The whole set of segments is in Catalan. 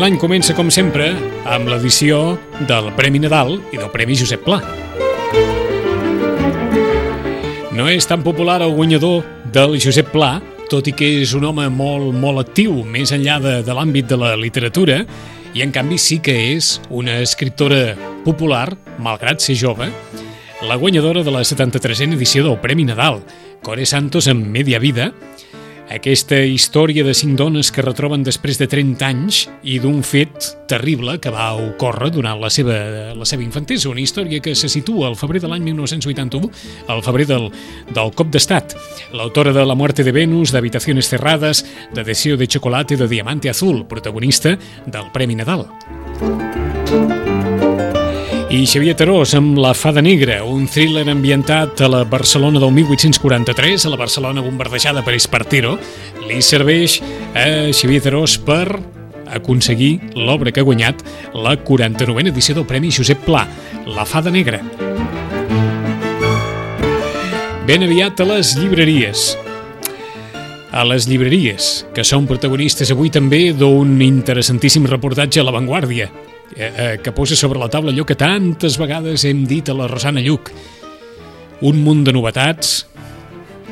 l'any comença, com sempre, amb l'edició del Premi Nadal i del Premi Josep Pla. No és tan popular el guanyador del Josep Pla, tot i que és un home molt, molt actiu, més enllà de, de l'àmbit de la literatura, i en canvi sí que és una escriptora popular, malgrat ser jove, la guanyadora de la 73a edició del Premi Nadal, Core Santos en Media Vida, aquesta història de cinc dones que retroben després de 30 anys i d'un fet terrible que va ocórrer durant la seva, la seva infantesa. Una història que se situa al febrer de l'any 1981, al febrer del, del cop d'estat. L'autora de La muerte de Venus, d'Habitaciones cerradas, de Deseo de chocolate, de Diamante azul, protagonista del Premi Nadal. I Xavier Tarós amb La fada negra, un thriller ambientat a la Barcelona del 1843, a la Barcelona bombardejada per Espartero, li serveix a Xavier Tarós per aconseguir l'obra que ha guanyat la 49a edició del Premi Josep Pla, La fada negra. Ben aviat a les llibreries. A les llibreries, que són protagonistes avui també d'un interessantíssim reportatge a La Vanguardia, eh, eh, que posa sobre la taula allò que tantes vegades hem dit a la Rosana Lluc. Un munt de novetats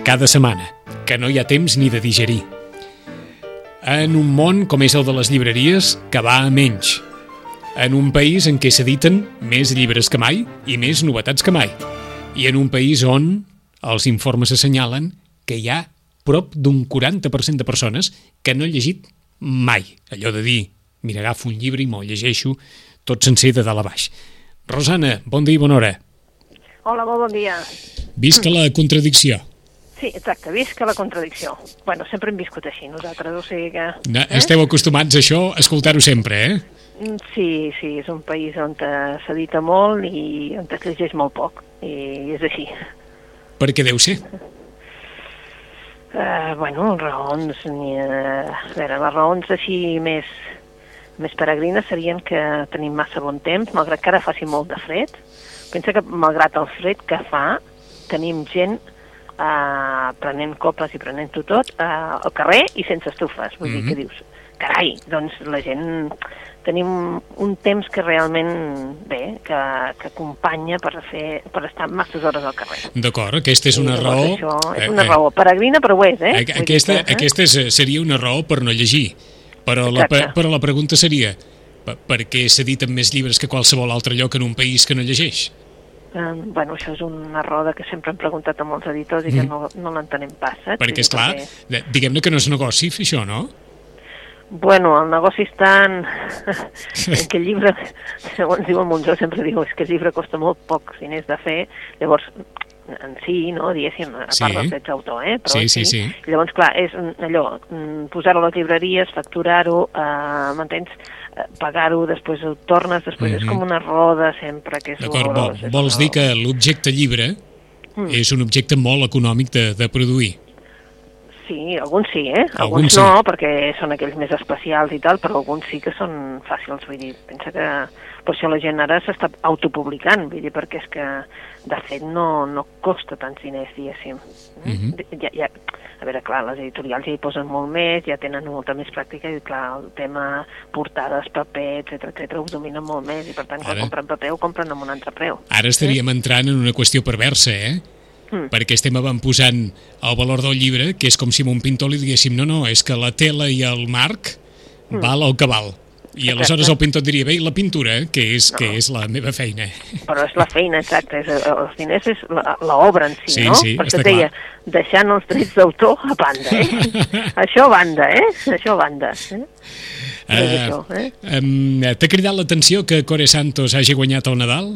cada setmana, que no hi ha temps ni de digerir. En un món com és el de les llibreries, que va a menys. En un país en què s'editen més llibres que mai i més novetats que mai. I en un país on els informes assenyalen que hi ha prop d'un 40% de persones que no han llegit mai. Allò de dir, mira, agafo un llibre i me'l llegeixo tot sencer de dalt a baix. Rosana, bon dia i bona hora. Hola, molt bon dia. Visca la contradicció. Sí, exacte, visca la contradicció. Bueno, sempre hem viscut així, nosaltres, o sigui que... No, Esteu acostumats a això, a escoltar-ho sempre, eh? Mm, Sí, sí, és un país on eh, s'edita molt i on es llegeix molt poc, i és així. Per què deu ser? Uh, bueno, raons... Ni, uh, a veure, les raons així més, més peregrines serien que tenim massa bon temps, malgrat que ara faci molt de fred. Pensa que malgrat el fred que fa, tenim gent uh, prenent copes i prenent-ho tot uh, al carrer i sense estufes. Vull mm -hmm. dir que dius, carai, doncs la gent tenim un temps que realment bé, que, que acompanya per, fer, per estar masses hores al carrer. D'acord, aquesta és una I, raó... Això és una raó peregrina, però ho és, eh? Dir Aquesta, que, eh? aquesta és, seria una raó per no llegir, però la, Exacte. però la pregunta seria per, per què s'editen més llibres que qualsevol altre lloc en un país que no llegeix? Eh, bueno, això és una raó que sempre hem preguntat a molts editors i que no, no l'entenem pas, Mm. Perquè, és clar, perquè- diguem-ne que no és negoci això, no? Bueno, el negoci està en, en que el llibre, segons diu el Monzó, sempre diu és que el llibre costa molt pocs diners de fer, llavors en si, no, diguéssim, a Sí. part dels drets d'autor, eh? Però Sí, en sí, sí. Llavors, clar, és mm, allò, mm, posar-ho a les llibreries, facturar-ho, eh, m'entens, Eh, pagar-ho, després ho tornes, després és Mhm. com una roda sempre que és D'acord, vol, horrorós, és vols dir que l'objecte llibre Mm. és un objecte molt econòmic de, de produir. Sí, alguns sí, eh? Alguns Alguns, sí. no, perquè són aquells més especials i tal, però alguns sí que són fàcils, vull dir, pensa que per això la gent ara s'està autopublicant, vull dir, perquè és que, de fet, no, no costa tants diners, diguéssim. Mhm. ja, ja, a veure, clar, les editorials ja hi posen molt més, ja tenen molta més pràctica i, clar, el tema portades, paper, etc etc ho dominen molt més i, per tant, quan Ara. compren paper ho compren amb un altre preu. Ara estaríem entrant en una qüestió perversa, eh? Mm. Perquè estem avantposant el valor del llibre, que és com si a un pintor li diguéssim no, no, és que la tela i el marc val el que val. I aleshores. Exacte. el pintor diria, bé, la pintura, que és, que és la meva feina. Però és la feina, exacte. És, eh, els diners és la- l'obra en si, Sí, no? sí, per està això et deia, clar. deixant els drets d'autor a banda, eh? això a banda, eh? Això a banda. Eh? És Eh, això, eh? em, T'ha cridat l'atenció que Core Santos hagi guanyat el Nadal?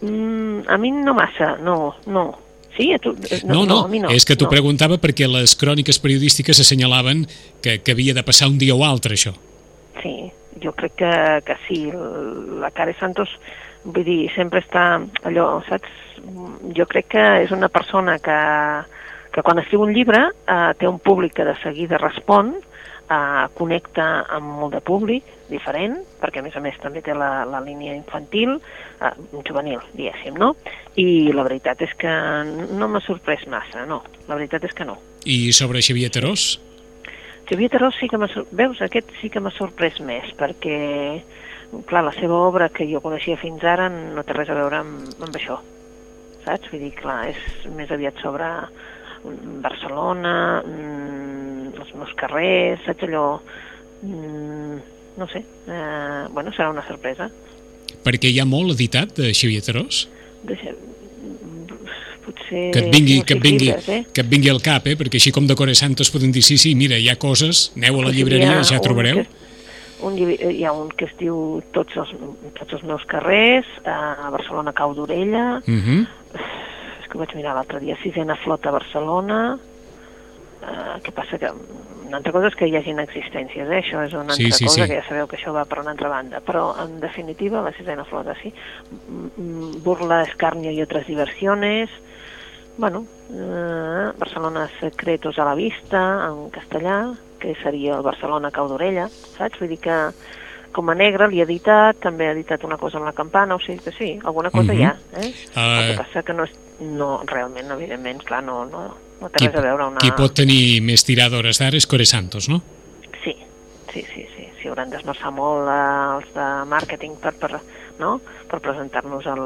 Mm, a mi no massa, no, no. Sí, a tu? eh, No, no, a mi no. és que t'ho no. preguntava perquè les cròniques periodístiques assenyalaven que, que havia de passar un dia o altre, això. Sí, jo crec que, que sí. La Care Santos, vull dir, sempre està allò, saps? Jo crec que és una persona que, que quan escriu un llibre eh, té un públic que de seguida respon, eh, connecta amb molt de públic diferent, perquè a més a més també té la, la línia infantil, eh, juvenil, diguéssim, no? I la veritat és que no m'ha sorprès massa, no, la veritat és que no. I sobre Xavier Terós? Xavier Terós sí que m'ha... Veus, aquest sí que m'ha sorprès més, perquè, clar, la seva obra que jo coneixia fins ara no té res a veure amb, amb això, saps? Vull dir, clar, és més aviat sobre mm, Barcelona, mm, els meus carrers, saps allò... Mm, no sé, eh, bueno, serà una sorpresa. Perquè hi ha molt editat de Xavier Terós? Mm, potser... Que et vingui, que et vingui, eh? que et vingui al cap, eh? perquè així com de Core Santos podem dir, sí, sí, mira, hi ha coses, aneu a la llibreria, ja un trobareu. que- Un, llibre- hi ha un que es diu Tots els, tots els meus carrers, a Barcelona Cau d'Orella, Uh -huh. és que ho vaig mirar l'altre dia, sisena flota a Barcelona, uh, què passa que una altra cosa és que hi hagin existències, eh? això és una Sí, altra sí, cosa, sí. que ja sabeu que això va per una altra banda, però en definitiva la sisena flota, sí. Mm, Burla, escarnio i altres diversiones, bueno, eh, Barcelona Secretos a la vista, en castellà, que seria el Barcelona Cau d'Orella, saps? Vull dir que com a negre li he editat, també he editat una cosa amb la campana, o sigui que sí, alguna cosa Mhm. hi ha. Eh? Uh, El que passa que no és, no, realment, evidentment, clar, no, no, no té qui, res a veure una... qui pot tenir més tirada hores d'ara és Core Santos, no? Sí, sí, sí, sí, sí, hauran d'esmerçar molt eh, els de màrqueting per, per, no? per presentar-nos el,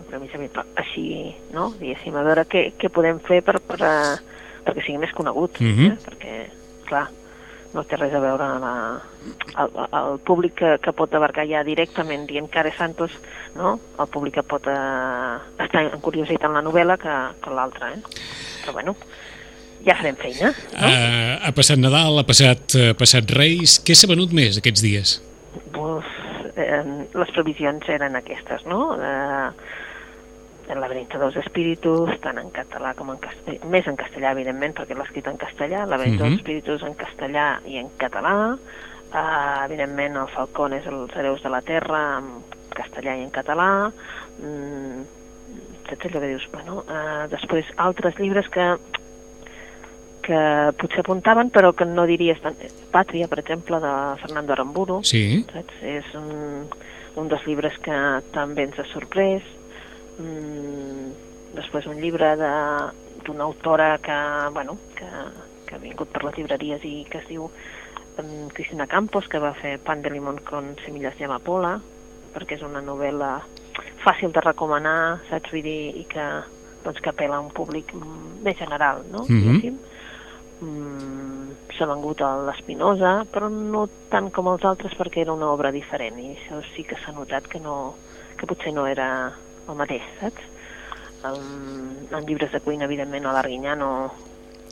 el Premi però així, no? diguéssim, a veure què, què podem fer per, per, eh, perquè sigui més conegut, Mhm. eh? perquè, clar, no té res a veure amb la, el, el públic que, que pot abarcar ja directament dient Care Santos, no? el públic que pot eh, estar encuriositat en la novel·la que, que l'altre, eh? Però bueno, ja farem feina, no? Uh, ha passat Nadal, ha passat, uh, passat Reis... Què s'ha venut més aquests dies? Pues, eh, les previsions eren aquestes, no? Eh, el laberinto dels espíritus, tant en català com en castellà, més en castellà, evidentment, perquè l'ha escrit en castellà, el laberinto Mhm. dels espíritus en castellà i en català, eh, evidentment el Falcón és els hereus de la terra, en castellà i en català, mm, saps allò que dius, bueno, eh, després altres llibres que que potser apuntaven però que no diries tant. Pàtria, per exemple, de Fernando Aramburu, Sí. saps? És un, un dels llibres que també ens ha sorprès. Mm, després un llibre de- d'una autora que, bueno, que, que ha vingut per les llibreries i que es diu um, Cristina Campos, que va fer Pan de limón con semillas de amapola, perquè és una novel·la fàcil de recomanar, saps? Vull dir, i que, doncs, que apela a un públic mm, més general, no? Mhm. Diguéssim. Mm, s'ha vengut a l'Espinosa, però no tant com els altres perquè era una obra diferent i això sí que s'ha notat que, no, que potser no era el mateix, saps? Um, en llibres de cuina, evidentment, a l'Arguinyà no,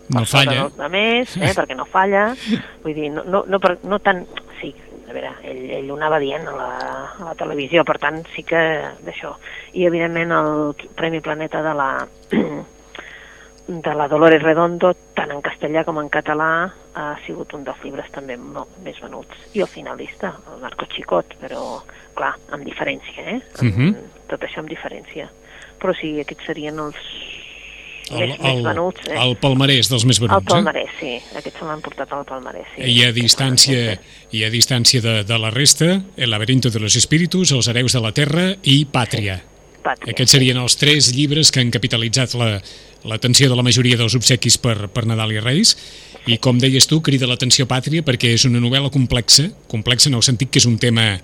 No falla. dels altres, eh, perquè no falla. Vull dir, no, no, no, per, no tant... A veure, ell, ell ho anava dient a la, a la televisió, per tant, sí que d'això. I, evidentment, el Premi Planeta de la, de la Dolores Redondo, tant en castellà com en català, ha sigut un dels llibres també molt més venuts. I el finalista, el Marco Xicot, però, clar, amb diferència, eh? Amb, Mhm. Tot això amb diferència. Però sí, aquests serien els El, més, més el, venuts. Eh? el palmarès dels més El venuts, eh? palmarès, sí. Aquests se l'han portat al palmarès, sí. I a distància, i a distància de, de la resta, El laberinto de los espíritus, Els hereus de la terra i Pàtria. Pàtria. Aquests serien els tres llibres que han capitalitzat la- l'atenció de la majoria dels obsequis per, per Nadal i Reis. I com deies tu, crida l'atenció Pàtria perquè és una novel·la complexa, complexa en el sentit que és un tema...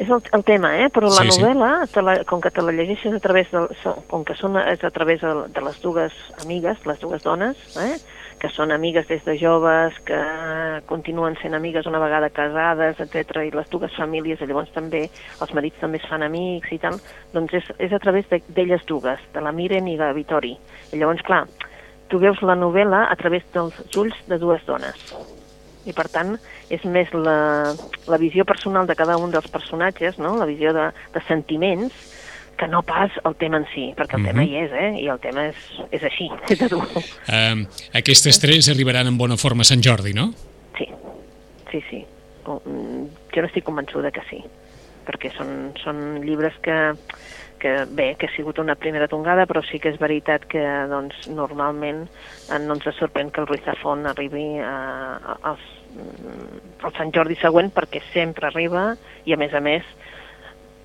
És el, el tema, eh? Però la Sí, sí. novel·la, te la, com que te la llegeixes a través de, so- com que són, és a través de, de les dues amigues, les dues dones, eh? que són amigues des de joves, que continuen sent amigues una vegada casades, etc i les dues famílies, i llavors també els marits també es fan amics i tal, doncs és, és a través de- d'elles dues, de la Miren i la Vitori. I llavors, clar, tu veus la novel·la a través dels ulls de dues dones. I per tant és més la, la visió personal de cada un dels personatges, no? la visió de, de sentiments, que no pas el tema en si, perquè el Mhm. tema hi és, eh? i el tema és, és així, és de dur. Eh, aquestes tres arribaran en bona forma a Sant Jordi, no? Sí, sí, sí. mm, jo no estic convençuda que sí, perquè són, són llibres que, que bé, que ha sigut una primera tongada, però sí que és veritat que doncs, normalment eh, no ens sorprèn que el Ruiz Zafón arribi a, als, mm, al Sant Jordi següent perquè sempre arriba i a més a més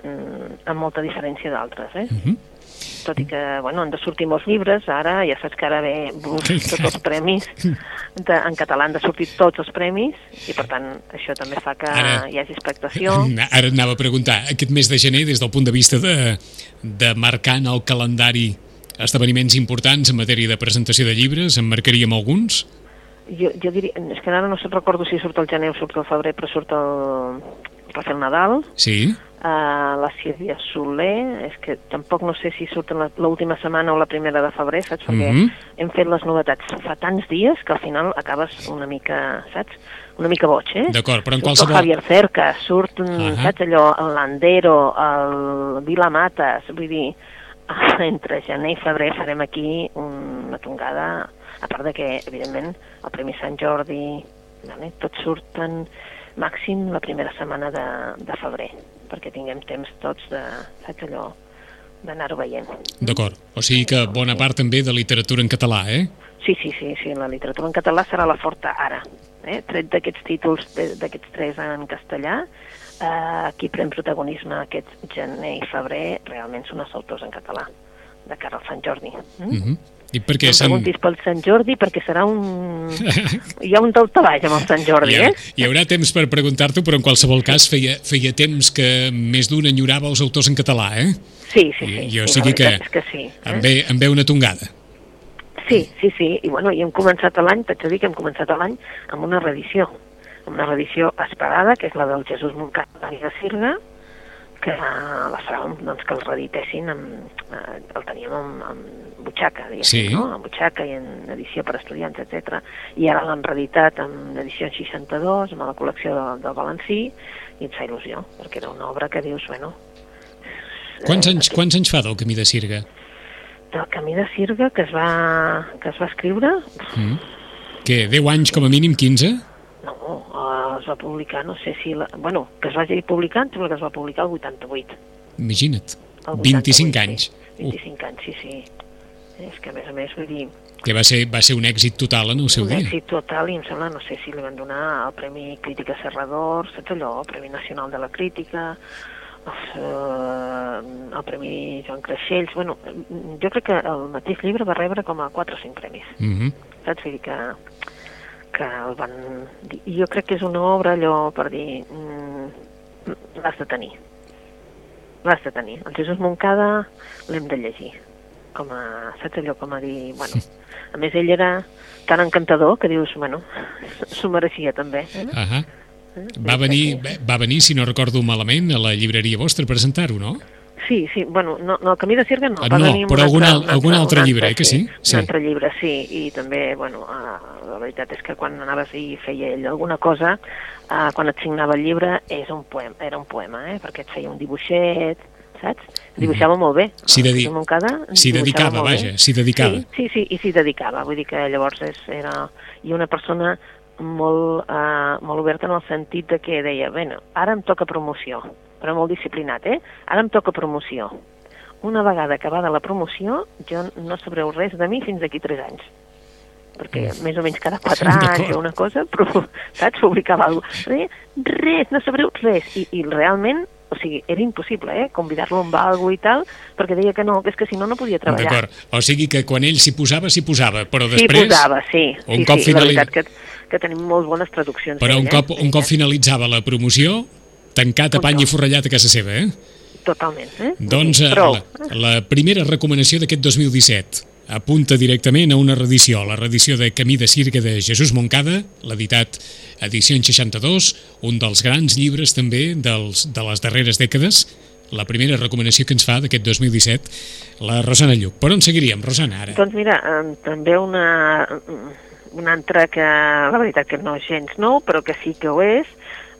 mm, amb molta diferència d'altres, eh? Uh -huh. Tot i que bueno, han de sortir molts llibres, ara ja saps que ara ve tots els premis, de, en català han de sortir tots els premis, i per tant això també fa que Ara- hi hagi expectació. Ara anava a preguntar, aquest mes de gener, des del punt de vista de, de marcar en el calendari esdeveniments importants en matèria de presentació de llibres, en marcaríem alguns? Jo, jo diria, és que ara no recordo si surt el gener o surt el febrer, però surt el Rafael Nadal, Sí? Uh, la Sílvia Soler, és que tampoc no sé si surt en la- l'última setmana o la primera de febrer, saps? Perquè Mhm. hem fet les novetats fa tants dies que al final acabes una mica, saps? Una mica boig, eh? D'acord, però en Surt qualsevol- Javier Cerca, surt, uh Ahà. saps allò, el Landero, el Vila Matas, vull dir, entre gener i febrer farem aquí una tongada, a part de que, evidentment, el Premi Sant Jordi, vale, tots surten màxim la primera setmana de, de febrer, perquè tinguem temps tots de, saps allò, d'anar-ho veient. D'acord. O sigui que bona part també de literatura en català, eh? Sí, sí, sí, sí, la literatura en català serà la forta ara. Eh? Tret d'aquests títols, d'aquests tres en castellà, eh, qui pren protagonisme aquest gener i febrer realment són els autors en català, de cara al Sant Jordi. Mm? Uh -huh. I per No em preguntis pel Sant Jordi perquè serà un... Hi ha un daltabaix amb el Sant Jordi, Hi, ha, eh? hi haurà temps per preguntar-t'ho, però en qualsevol cas feia, feia temps que més d'un enyorava els autors en català, eh? Sí, sí, I- sí. jo sí, sigui que que sí. Em Eh? ve, em ve una tongada. Sí, sí, sí, i bueno, i hem començat l'any, t'haig de dir que hem començat l'any amb una reedició, amb una reedició esperada, que és la del Jesús Montcada i de Sirga, que la farà, doncs, que el reeditessin, amb, eh, el teníem amb, amb butxaca, Sí. no? amb butxaca i en edició per estudiants, etc. I ara l'han reeditat en edició 62, amb la col·lecció del, del Valencí, i ens fa il·lusió, perquè era una obra que dius, bueno... Quants eh, anys, quants anys fa del Camí de Sirga? Del Camí de Sirga, que es va, que es va escriure, Mm. Què, 10 anys com a mínim, 15? Es va publicar, no sé si... La, bueno, que es vagi publicant, sembla que es va publicar el 88. Imagina't. El 25 88, anys. Sí. 25 anys, sí, sí. És que, a més a més, vull dir, Que va ser, va ser un èxit total en el seu un dia. èxit total i em sembla, no sé si li van donar el Premi Crítica Serrador, saps allò, el Premi Nacional de la Crítica, eh, el Premi Joan Creixells, bueno, jo crec que el mateix llibre va rebre com a 4 o 5 premis. Mm saps? Vull dir que, que el van... Jo crec que és una obra allò per dir... Mm, l'has de tenir. L'has de tenir. El Jesús Moncada l'hem de llegir. Com a, saps allò com a dir... Bueno, a més ell era tan encantador que dius, bueno, s'ho mereixia també. Eh? -huh. Va venir, va venir, si no recordo malament, a la llibreria vostra a presentar-ho, no? Sí, sí, bueno, no, no el Camí de Sirga no. Ah, no, però un algun altre- al- algun un altre llibre, eh, que sí? Sí. Un altre llibre, sí, i també, bueno, uh, la veritat és que quan anaves i feia ell alguna cosa, uh, quan et signava el llibre, és un poema, era un poema, eh, perquè et feia un dibuixet, saps? Dibuixava molt bé. S'hi dedi- dibuixava dedicava, vaja, s'hi dedicava. Sí, sí, sí, i s'hi dedicava, vull dir que llavors és, era... I una persona molt, uh, molt oberta en el sentit de que deia, bueno, ara em toca promoció, però molt disciplinat, eh? Ara em toca promoció. Una vegada acabada la promoció, jo no sabreu res de mi fins d'aquí tres anys perquè més o menys cada quatre D'acord. anys o una cosa, però, saps, publicava alguna cosa. Res, res, no sabreu res. I, I realment, o sigui, era impossible, eh, convidar-lo amb algo i tal, perquè deia que no, que és que si no, no podia treballar. D'acord. O sigui que quan ell s'hi posava, s'hi posava, però després... posava, sí. un sí, cop sí, finali- La veritat que, que tenim molt bones traduccions. Però un d'ell, cop, eh? un cop finalitzava la promoció, tancat a pany i forrellat a casa seva, eh? Totalment, eh? Doncs Sí, eh, prou. la, la primera recomanació d'aquest 2017 apunta directament a una reedició, la reedició de Camí de Circa de Jesús Moncada, l'editat edició en 62, un dels grans llibres també dels, de les darreres dècades, la primera recomanació que ens fa d'aquest 2017, la Rosana Lluc. Per on seguiríem, Rosana, ara? Doncs mira, també una, un altre que la veritat que no és gens nou, però que sí que ho és,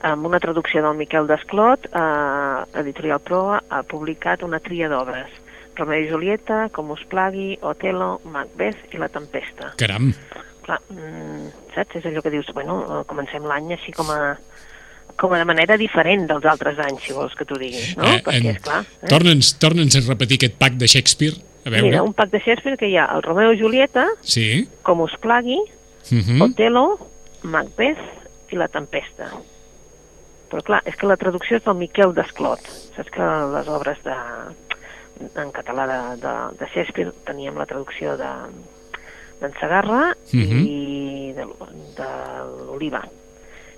amb una traducció del Miquel Desclot, eh, Editorial Proa ha publicat una tria d'obres. Romeo i Julieta, Com us plagui, Otelo, Macbeth i La tempesta. Caram, Clar, mm, saps? És allò que dius, bueno, comencem l'any així com a com a de manera diferent dels altres anys, si vols que t'ho digui, no? Eh, Perquè, en- esclar... Eh? Torna'ns torna'ns a repetir aquest pack de Shakespeare. A veure. Mira, un pack de Shakespeare que hi ha el Romeo i Julieta, Sí. com us plagui, Uh -huh. Otelo, Macbeth i La Tempesta. Però clar, és que la traducció és del Miquel Desclot. Saps que les obres de, en català de, de, de Shakespeare teníem la traducció de d'en Sagarra i de, de l'Oliva.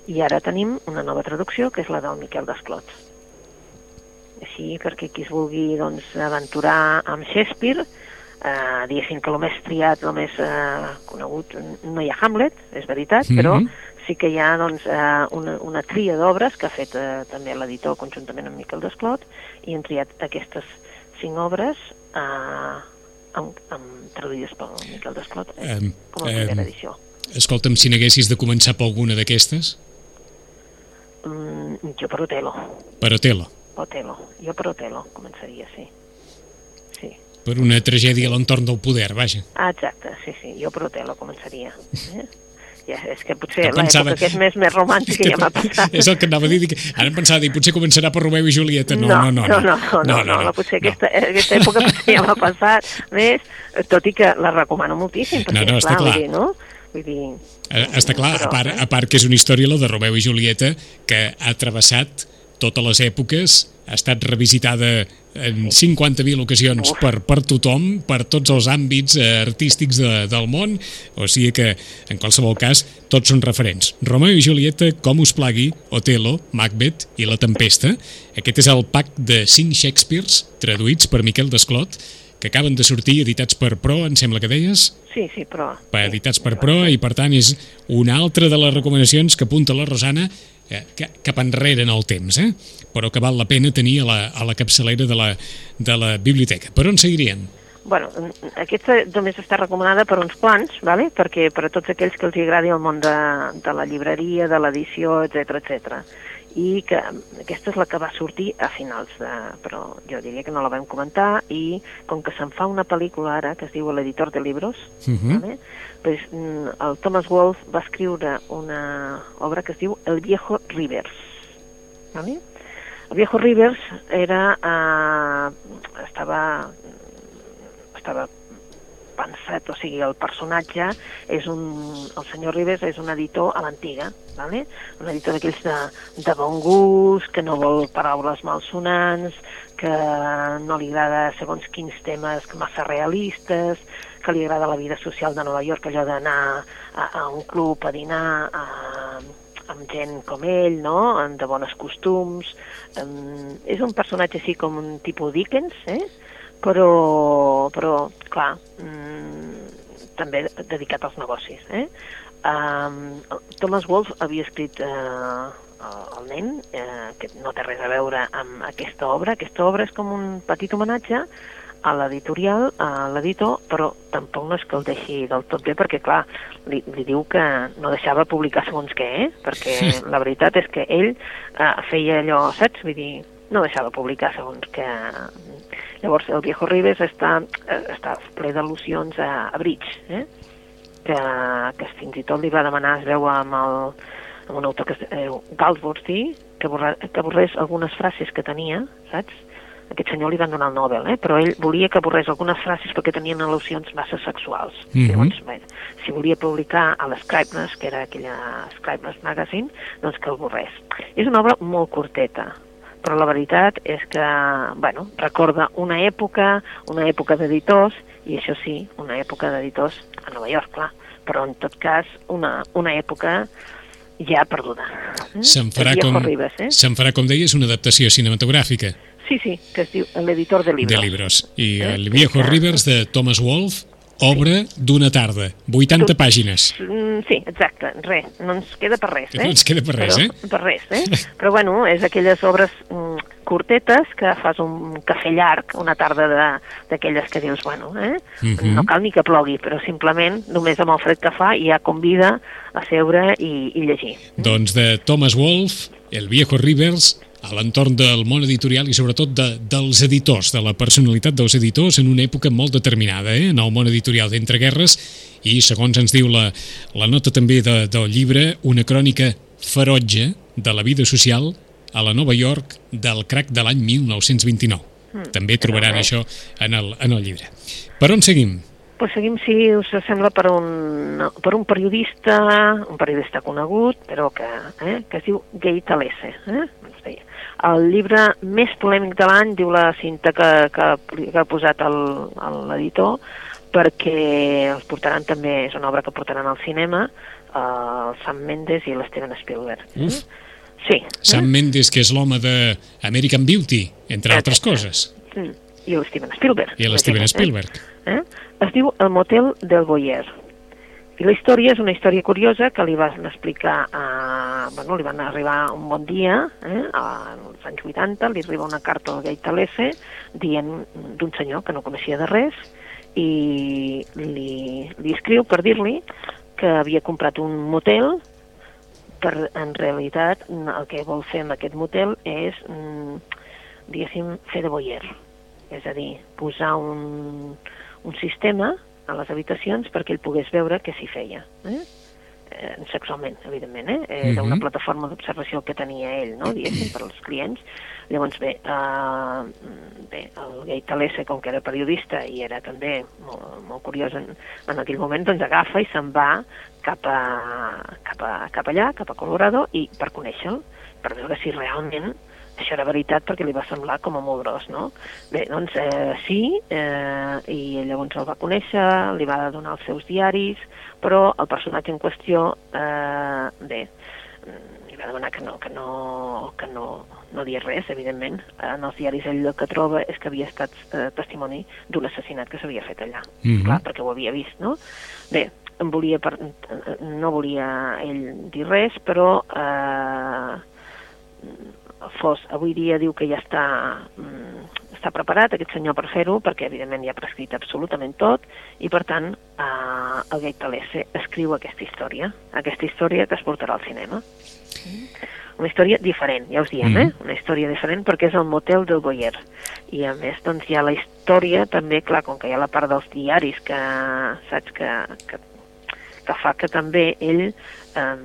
I ara tenim una nova traducció, que és la del Miquel Desclot. Així, perquè qui es vulgui doncs, aventurar amb Shakespeare, eh, diguéssim que el més triat, el més eh, conegut, no hi ha Hamlet, és veritat, Mhm. però sí que hi ha doncs, eh, una, una tria d'obres que ha fet eh, també l'editor conjuntament amb Miquel Desclot i han triat aquestes cinc obres eh, amb, amb traduïdes pel Miquel Desclot eh, com a primera edició. Escolta'm, si n'haguessis de començar per alguna d'aquestes, Mm, jo per Otelo, per Otelo, Otelo, jo per Otelo començaria, sí. Sí. per una tragèdia a l'entorn del poder, vaja. Ah, exacte, sí, sí, jo per Otelo començaria. Eh? Ja, és que potser No pensava- que és més, més romàntica ja m'ha passat. És el que anava a dir, dic, ara em pensava dir, potser començarà per Romeu i Julieta. No, no, no. no, no, no, no, no, no, potser aquesta, aquesta època potser ja m'ha passat més, tot i que la recomano moltíssim, perquè, No, no, està clar. Vull dir, no? Vull dir, Eh, Està clar, a part, a part que és una història, la de Romeu i Julieta, que ha travessat totes les èpoques, ha estat revisitada en 50.000 ocasions per, per tothom, per tots els àmbits eh, artístics de, del món, o sigui que, en qualsevol cas, tots són referents. Romeu i Julieta, com us plagui, Otelo, Macbeth i La Tempesta. Aquest és el pack de 5 Shakespeares, traduïts per Miquel Desclot, que acaben de sortir editats per Pro, em sembla que deies? sí, sí, però... per editats per Pro i per tant és una altra de les recomanacions que apunta la Rosana eh, ca- cap enrere en el temps, eh? però que val la pena tenir a la, a la capçalera de la, de la biblioteca. Per on seguirien? Bueno, aquesta només està recomanada per uns quants, vale? perquè per a tots aquells que els agradi el món de, de la llibreria, de l'edició, etc etc. I que aquesta és la que va sortir a finals de... però jo diria que no la vam comentar i com que se'n fa una pel·lícula ara que es diu L'editor de libros, Uh -huh. ¿vale? pues, mm, el Thomas Wolfe va escriure una obra que es diu El viejo Rivers. ¿vale? El viejo Rivers era, eh, estava, estava pensat, o sigui, el personatge és un... El senyor Rivers és un editor a l'antiga, ¿vale? un editor d'aquells de, de bon gust, que no vol paraules malsonants, que no li agrada segons quins temes massa realistes, que li agrada la vida social de Nova York, allò d'anar a, a un club a dinar a, amb gent com ell, no? de bones costums. Um, és un personatge així com un tipus Dickens, eh? Però, però clar, mm, també dedicat als negocis. Eh? Um, Thomas Wolfe havia escrit uh, el nen, eh, que no té res a veure amb aquesta obra. Aquesta obra és com un petit homenatge a l'editorial, a l'editor, però tampoc no és que el deixi del tot bé, perquè, clar, li, li diu que no deixava publicar segons què, eh? perquè la veritat és que ell eh, feia allò, saps? Vull dir, no deixava publicar segons què... Llavors, el Viejo Ribes està, eh, està ple d'al·lusions a, a Bridge, eh? que, que fins i tot li va demanar, es veu amb, el, amb un autor que es diu Galsworthy, que, borra, que borrés algunes frases que tenia, saps? Aquest senyor li van donar el Nobel, eh? però ell volia que borrés algunes frases perquè tenien al·lusions massa sexuals. Mhm. Llavors, bé, si volia publicar a l'Scribnes, que era aquella Scribnes Magazine, doncs que el borrés. És una obra molt curteta, però la veritat és que, bueno, recorda una època, una època d'editors, i això sí, una època d'editors a Nova York, clar, però en tot cas una, una època ja perduda. Eh? Se'n farà, com, Ribes, eh? se'n farà, com deies, una adaptació cinematogràfica Sí, sí, que es diu L'editor de libros. de libros. I Eh? El viejo Rivers de Thomas Wolfe, obra d'una tarda, 80 Tu- pàgines. Mm, sí, exacte, res, no ens queda per res, eh? no ens queda per res, Però, eh? Per res, eh? Però bueno, és aquelles obres mm, curtetes que fas un cafè llarg, una tarda de- d'aquelles que dius, bueno, eh? Mhm. No cal ni que plogui, però simplement, només amb el fred que fa, ja convida a seure i, i llegir. Doncs de Thomas Wolfe, El viejo Rivers, a l'entorn del món editorial i sobretot de, dels editors, de la personalitat dels editors en una època molt determinada, eh? en el món editorial d'entreguerres i segons ens diu la, la nota també de, del llibre, una crònica ferotge de la vida social a la Nova York del crac de l'any 1929. Mm, També trobaran això en el, en el llibre. Per on seguim? Pues seguim, si us sembla, per un, per un periodista, un periodista conegut, però que, eh, que es diu Gay Talese. Eh? El llibre més polèmic de l'any, diu la cinta que, que, que ha posat l'editor, perquè els portaran també, és una obra que portaran al cinema, eh, el Sam Mendes i l'Steven Spielberg. Uf. Sí. Sam eh? Mendes, que és l'home de American Beauty, entre altres coses. Mm. I l'Steven Spielberg. I l'Steven Spielberg. Eh? Es diu El motel del Boyer. I la història és una història curiosa que li van explicar a... Bueno, li van arribar un bon dia, eh, als anys 80, li arriba una carta al Gay Talese dient d'un senyor que no coneixia de res i li, li escriu per dir-li que havia comprat un motel per en realitat el que vol fer amb aquest motel és mm, diguéssim fer de boyer és a dir, posar un, un sistema a les habitacions perquè ell pogués veure què s'hi feia. Eh? eh, sexualment, evidentment, eh? Era una plataforma d'observació que tenia ell, no?, diguéssim, per als clients. Llavors, bé, uh, bé el Gay Talese, com que era periodista i era també molt, molt curiós en, en aquell moment, doncs agafa i se'n va cap, a, cap, a, cap allà, cap a Colorado, i per conèixer-lo, per veure si realment això era veritat perquè li va semblar com a molt gros, no? Bé, doncs eh, sí, eh, i llavors el va conèixer, li va donar els seus diaris, però el personatge en qüestió, eh, bé, li va demanar que no, que no, que no, no digués res, evidentment. En els diaris ell el que troba és que havia estat eh, testimoni d'un assassinat que s'havia fet allà, mm -hmm. clar, perquè ho havia vist, no? Bé, em volia per, no volia ell dir res, però eh, fos, avui dia diu que ja està, mm, està preparat aquest senyor per fer-ho, perquè evidentment ja ha prescrit absolutament tot, i per tant eh, el Gate Talese escriu aquesta història, aquesta història que es portarà al cinema. Una història diferent, ja us diem, mm -hmm. eh? Una història diferent perquè és el motel del Boyer. I a més, doncs, hi ha la història també, clar, com que hi ha la part dels diaris que, saps, que, que, que fa que també ell eh,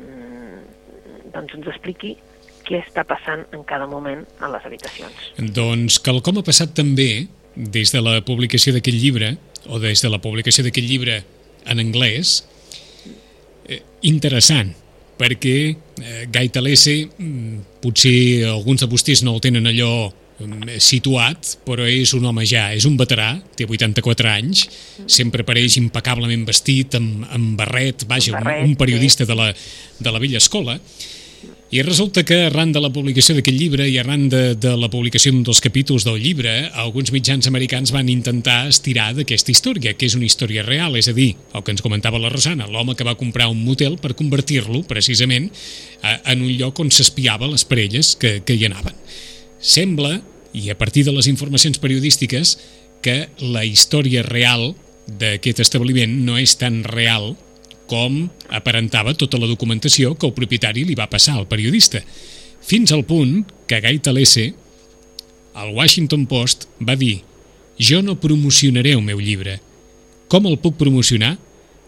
doncs ens expliqui què està passant en cada moment a les habitacions. Doncs quelcom ha passat també des de la publicació d'aquest llibre, o des de la publicació d'aquest llibre en anglès, eh, interessant, perquè eh, Gai Talese, mm, potser alguns de vostès no el tenen allò mm, situat, però és un home ja, és un veterà, té 84 anys, sempre apareix impecablement vestit, amb, amb barret, vaja, barret, un, un periodista sí. de, la, de la vella escola, i resulta que arran de la publicació d'aquest llibre i arran de, de la publicació dels capítols del llibre, alguns mitjans americans van intentar estirar d'aquesta història, que és una història real, és a dir, el que ens comentava la Rosana, l'home que va comprar un motel per convertir-lo, precisament, en un lloc on s'espiava les parelles que, que hi anaven. Sembla, i a partir de les informacions periodístiques, que la història real d'aquest establiment no és tan real com aparentava tota la documentació que el propietari li va passar al periodista, fins al punt que Guy Talese, al Washington Post, va dir «Jo no promocionaré el meu llibre. Com el puc promocionar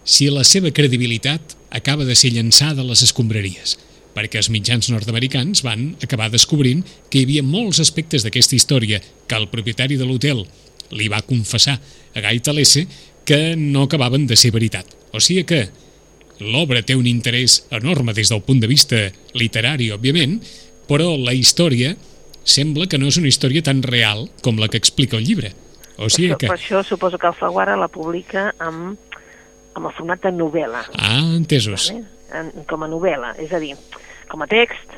si la seva credibilitat acaba de ser llançada a les escombraries?» perquè els mitjans nord-americans van acabar descobrint que hi havia molts aspectes d'aquesta història que el propietari de l'hotel li va confessar a Guy Talese que no acabaven de ser veritat. O sigui que L'obra té un interès enorme des del punt de vista literari, òbviament, però la història sembla que no és una història tan real com la que explica el llibre. O sigui per, això, que... per això suposo que Alfaguara la publica amb, amb el format de novel·la. Ah, entesos. Vale? En, com a novel·la, és a dir, com a text,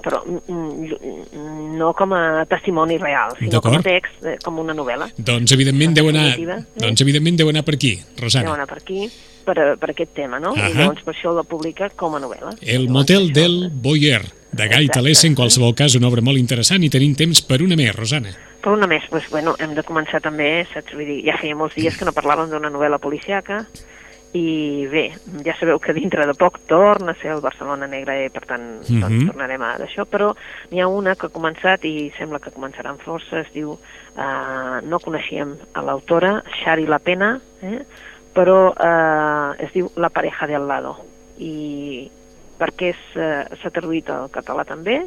però mm, no com a testimoni real, sinó com a text, eh, com una novel·la. Doncs evidentment deu anar, eh? doncs evidentment deu anar per aquí, Rosana. Deu anar per aquí per, per aquest tema, no? Uh -huh. I llavors per això la publica com a novel·la. El motel del Boyer, de Gai Talés, en qualsevol cas, una obra molt interessant i tenim temps per una més, Rosana. Per una més, doncs, bueno, hem de començar també, saps? Vull dir, ja feia molts dies que no parlàvem d'una novel·la policiaca, i bé, ja sabeu que dintre de poc torna a ser el Barcelona Negre, i per tant uh -huh. doncs, mhm. tornarem a d'això, però n'hi ha una que ha començat i sembla que començarà amb força, es diu, uh, no coneixíem a l'autora, Shari La Pena, eh? Però eh, es diu La pareja de al lado i perquè eh, s'ha traduït al català també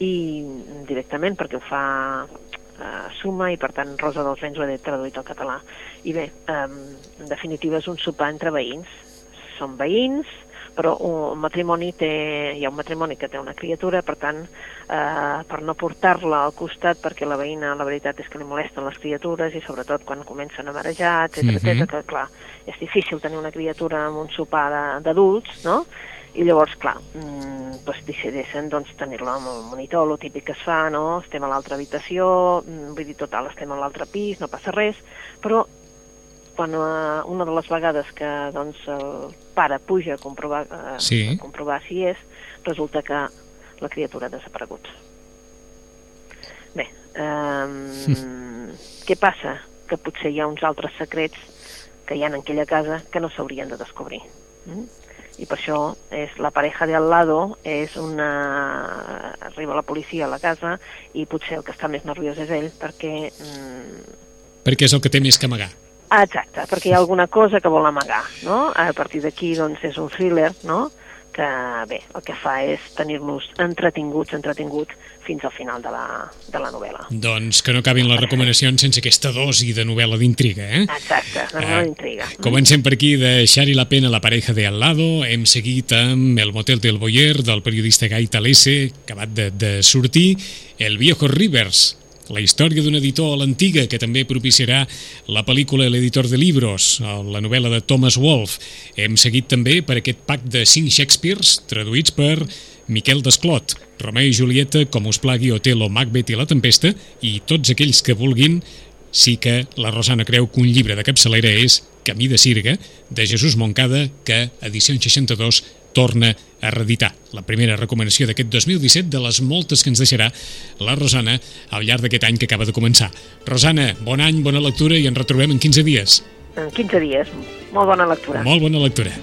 i directament perquè ho fa eh, Suma i per tant Rosa dels Vents ho ha traduït al català. I bé, eh, en definitiva és un sopar entre veïns. Són veïns, però un matrimoni té, hi ha un matrimoni que té una criatura, per tant, eh, per no portar-la al costat, perquè la veïna, la veritat és que li molesten les criatures, i sobretot quan comencen a marejar, etc mm -hmm. que clar, és difícil tenir una criatura amb un sopar d'adults, no?, i llavors, clar, mm, doncs decideixen doncs, tenir-la amb el monitor, el típic que es fa, no? estem a l'altra habitació, mm, vull dir, total, estem a l'altre pis, no passa res, però quan uh, una de les vegades que doncs, el pare puja a comprovar, uh, sí. a comprovar si és, resulta que la criatura ha desaparegut. Bé, um, què passa? Que potser hi ha uns altres secrets que hi ha en aquella casa que no s'haurien de descobrir. Mm? i per això és la pareja de al lado és una... arriba la policia a la casa i potser el que està més nerviós és ell perquè... Mm... Perquè és el que té més que amagar. Exacte, perquè hi ha alguna cosa que vol amagar, no? A partir d'aquí, doncs, és un thriller, no?, que, bé, el que fa és tenir-nos entretinguts, entretinguts, fins al final de la, de la novel·la. Doncs que no acabin les recomanacions sense aquesta dosi de novel·la d'intriga, eh? Exacte, de novel·la d'intriga. Uh, comencem per aquí de Xari la pena la pareja de al lado, hem seguit amb El motel del Boyer, del periodista Gai Talese, acabat de, de sortir, El viejo Rivers, la història d'un editor a l'antiga que també propiciarà la pel·lícula L'editor de libros, la novel·la de Thomas Wolfe. Hem seguit també per aquest pack de cinc Shakespeares traduïts per Miquel Desclot, Romeu i Julieta, Com us plagui, Otelo, Macbeth i La Tempesta i tots aquells que vulguin sí que la Rosana creu que un llibre de capçalera és Camí de Sirga, de Jesús Moncada, que, edició 62, torna a reeditar. La primera recomanació d'aquest 2017 de les moltes que ens deixarà la Rosana al llarg d'aquest any que acaba de començar. Rosana, bon any, bona lectura i ens retrobem en 15 dies. En 15 dies. Molt bona lectura. Molt bona lectura.